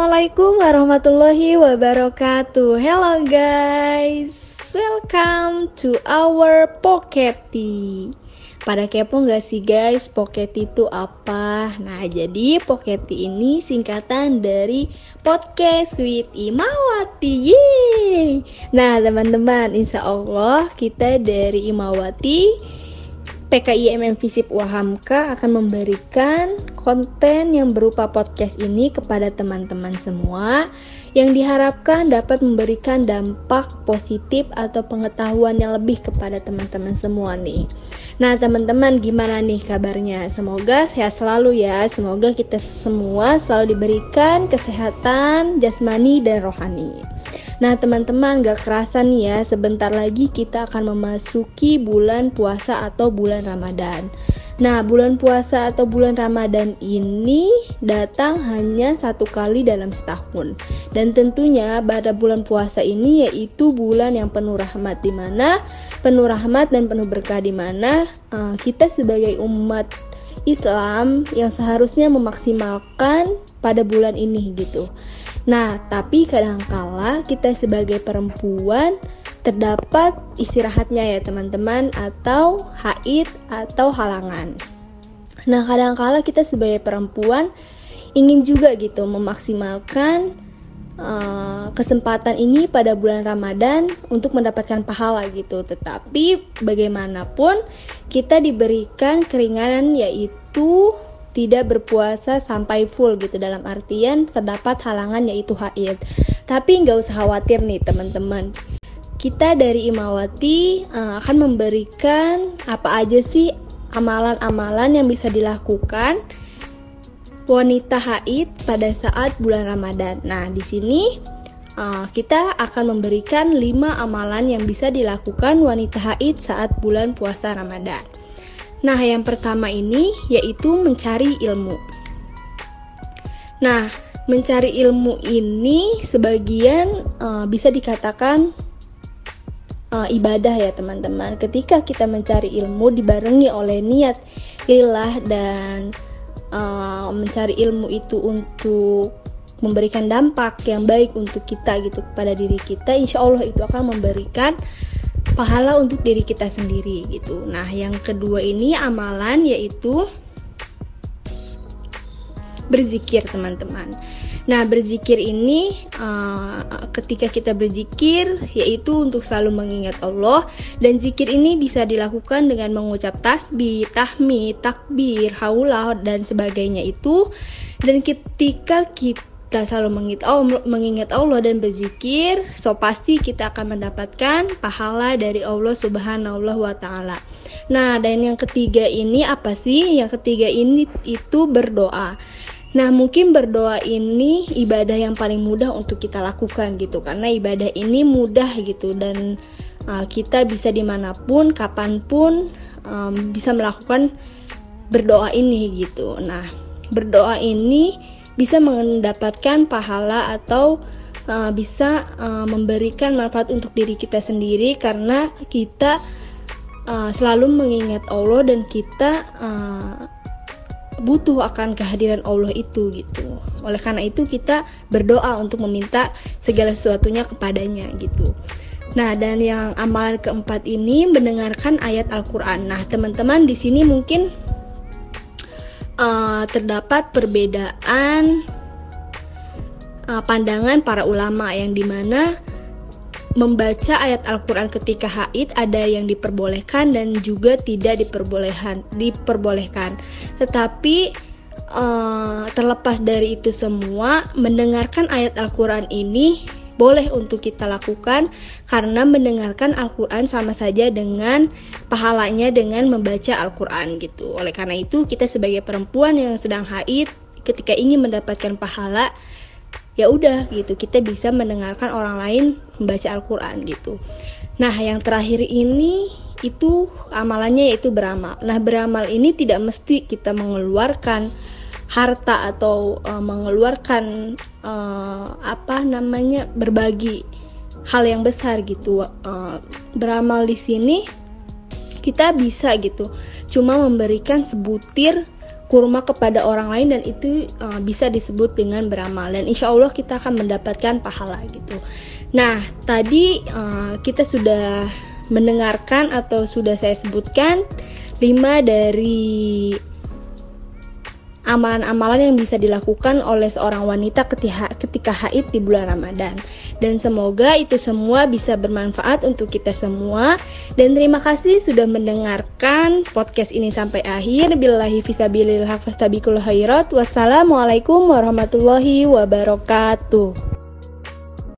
Assalamualaikum warahmatullahi wabarakatuh. Hello guys, welcome to our Poketi. Pada kepo nggak sih guys, Poketi itu apa? Nah, jadi Poketi ini singkatan dari Podcast with Imawati. Yeay! Nah, teman-teman, insya Allah kita dari Imawati PKIMM Visip Wahamka akan memberikan konten yang berupa podcast ini kepada teman-teman semua yang diharapkan dapat memberikan dampak positif atau pengetahuan yang lebih kepada teman-teman semua nih. Nah, teman-teman gimana nih kabarnya? Semoga sehat selalu ya. Semoga kita semua selalu diberikan kesehatan jasmani dan rohani. Nah teman-teman gak kerasa nih ya sebentar lagi kita akan memasuki bulan puasa atau bulan Ramadan Nah bulan puasa atau bulan Ramadan ini datang hanya satu kali dalam setahun. Dan tentunya pada bulan puasa ini yaitu bulan yang penuh rahmat Di mana penuh rahmat dan penuh berkah Di mana uh, kita sebagai umat Islam yang seharusnya memaksimalkan pada bulan ini gitu. Nah, tapi kadangkala kita sebagai perempuan terdapat istirahatnya ya teman-teman atau haid atau halangan. Nah, kadangkala kita sebagai perempuan ingin juga gitu memaksimalkan uh, kesempatan ini pada bulan Ramadan untuk mendapatkan pahala gitu. Tetapi bagaimanapun kita diberikan keringanan yaitu tidak berpuasa sampai full gitu dalam artian terdapat halangan yaitu haid. Tapi nggak usah khawatir nih teman-teman. Kita dari Imawati uh, akan memberikan apa aja sih amalan-amalan yang bisa dilakukan wanita haid pada saat bulan Ramadan. Nah, di sini uh, kita akan memberikan 5 amalan yang bisa dilakukan wanita haid saat bulan puasa Ramadan. Nah, yang pertama ini yaitu mencari ilmu. Nah, mencari ilmu ini sebagian uh, bisa dikatakan uh, ibadah ya teman-teman. Ketika kita mencari ilmu dibarengi oleh niat lillah dan uh, mencari ilmu itu untuk memberikan dampak yang baik untuk kita gitu kepada diri kita, insya Allah itu akan memberikan pahala untuk diri kita sendiri gitu. Nah, yang kedua ini amalan yaitu berzikir teman-teman. Nah, berzikir ini uh, ketika kita berzikir yaitu untuk selalu mengingat Allah dan zikir ini bisa dilakukan dengan mengucap tasbih, tahmid, takbir, haulah dan sebagainya itu. Dan ketika kita kita selalu mengingat Allah, mengingat Allah dan berzikir, so pasti kita akan mendapatkan pahala dari Allah Subhanahu wa taala. Nah, dan yang ketiga ini apa sih? Yang ketiga ini itu berdoa. Nah, mungkin berdoa ini ibadah yang paling mudah untuk kita lakukan gitu, karena ibadah ini mudah gitu dan uh, kita bisa di mana pun, kapan pun um, bisa melakukan berdoa ini gitu. Nah, berdoa ini bisa mendapatkan pahala atau uh, bisa uh, memberikan manfaat untuk diri kita sendiri karena kita uh, selalu mengingat Allah dan kita uh, butuh akan kehadiran Allah itu gitu. Oleh karena itu kita berdoa untuk meminta segala sesuatunya kepadanya gitu. Nah, dan yang amalan keempat ini mendengarkan ayat Al-Qur'an. Nah, teman-teman di sini mungkin uh, terdapat perbedaan uh, pandangan para ulama yang di mana membaca ayat Al-Quran ketika haid ada yang diperbolehkan dan juga tidak diperbolehkan diperbolehkan tetapi uh, terlepas dari itu semua mendengarkan ayat Al-Quran ini boleh untuk kita lakukan karena mendengarkan Al-Quran sama saja dengan pahalanya dengan membaca Al-Quran gitu. Oleh karena itu kita sebagai perempuan yang sedang haid ketika ingin mendapatkan pahala ya udah gitu kita bisa mendengarkan orang lain membaca Al-Quran gitu. Nah yang terakhir ini itu amalannya yaitu beramal. Nah beramal ini tidak mesti kita mengeluarkan harta atau uh, mengeluarkan uh, apa namanya berbagi hal yang besar gitu uh, beramal di sini kita bisa gitu cuma memberikan sebutir kurma kepada orang lain dan itu uh, bisa disebut dengan beramal dan insya Allah kita akan mendapatkan pahala gitu. Nah tadi uh, kita sudah mendengarkan atau sudah saya sebutkan lima dari amalan-amalan yang bisa dilakukan oleh seorang wanita ketika, ketika haid di bulan Ramadan. Dan semoga itu semua bisa bermanfaat untuk kita semua. Dan terima kasih sudah mendengarkan podcast ini sampai akhir. Billahi fisabilillah fastabikul khairat. Wassalamualaikum warahmatullahi wabarakatuh.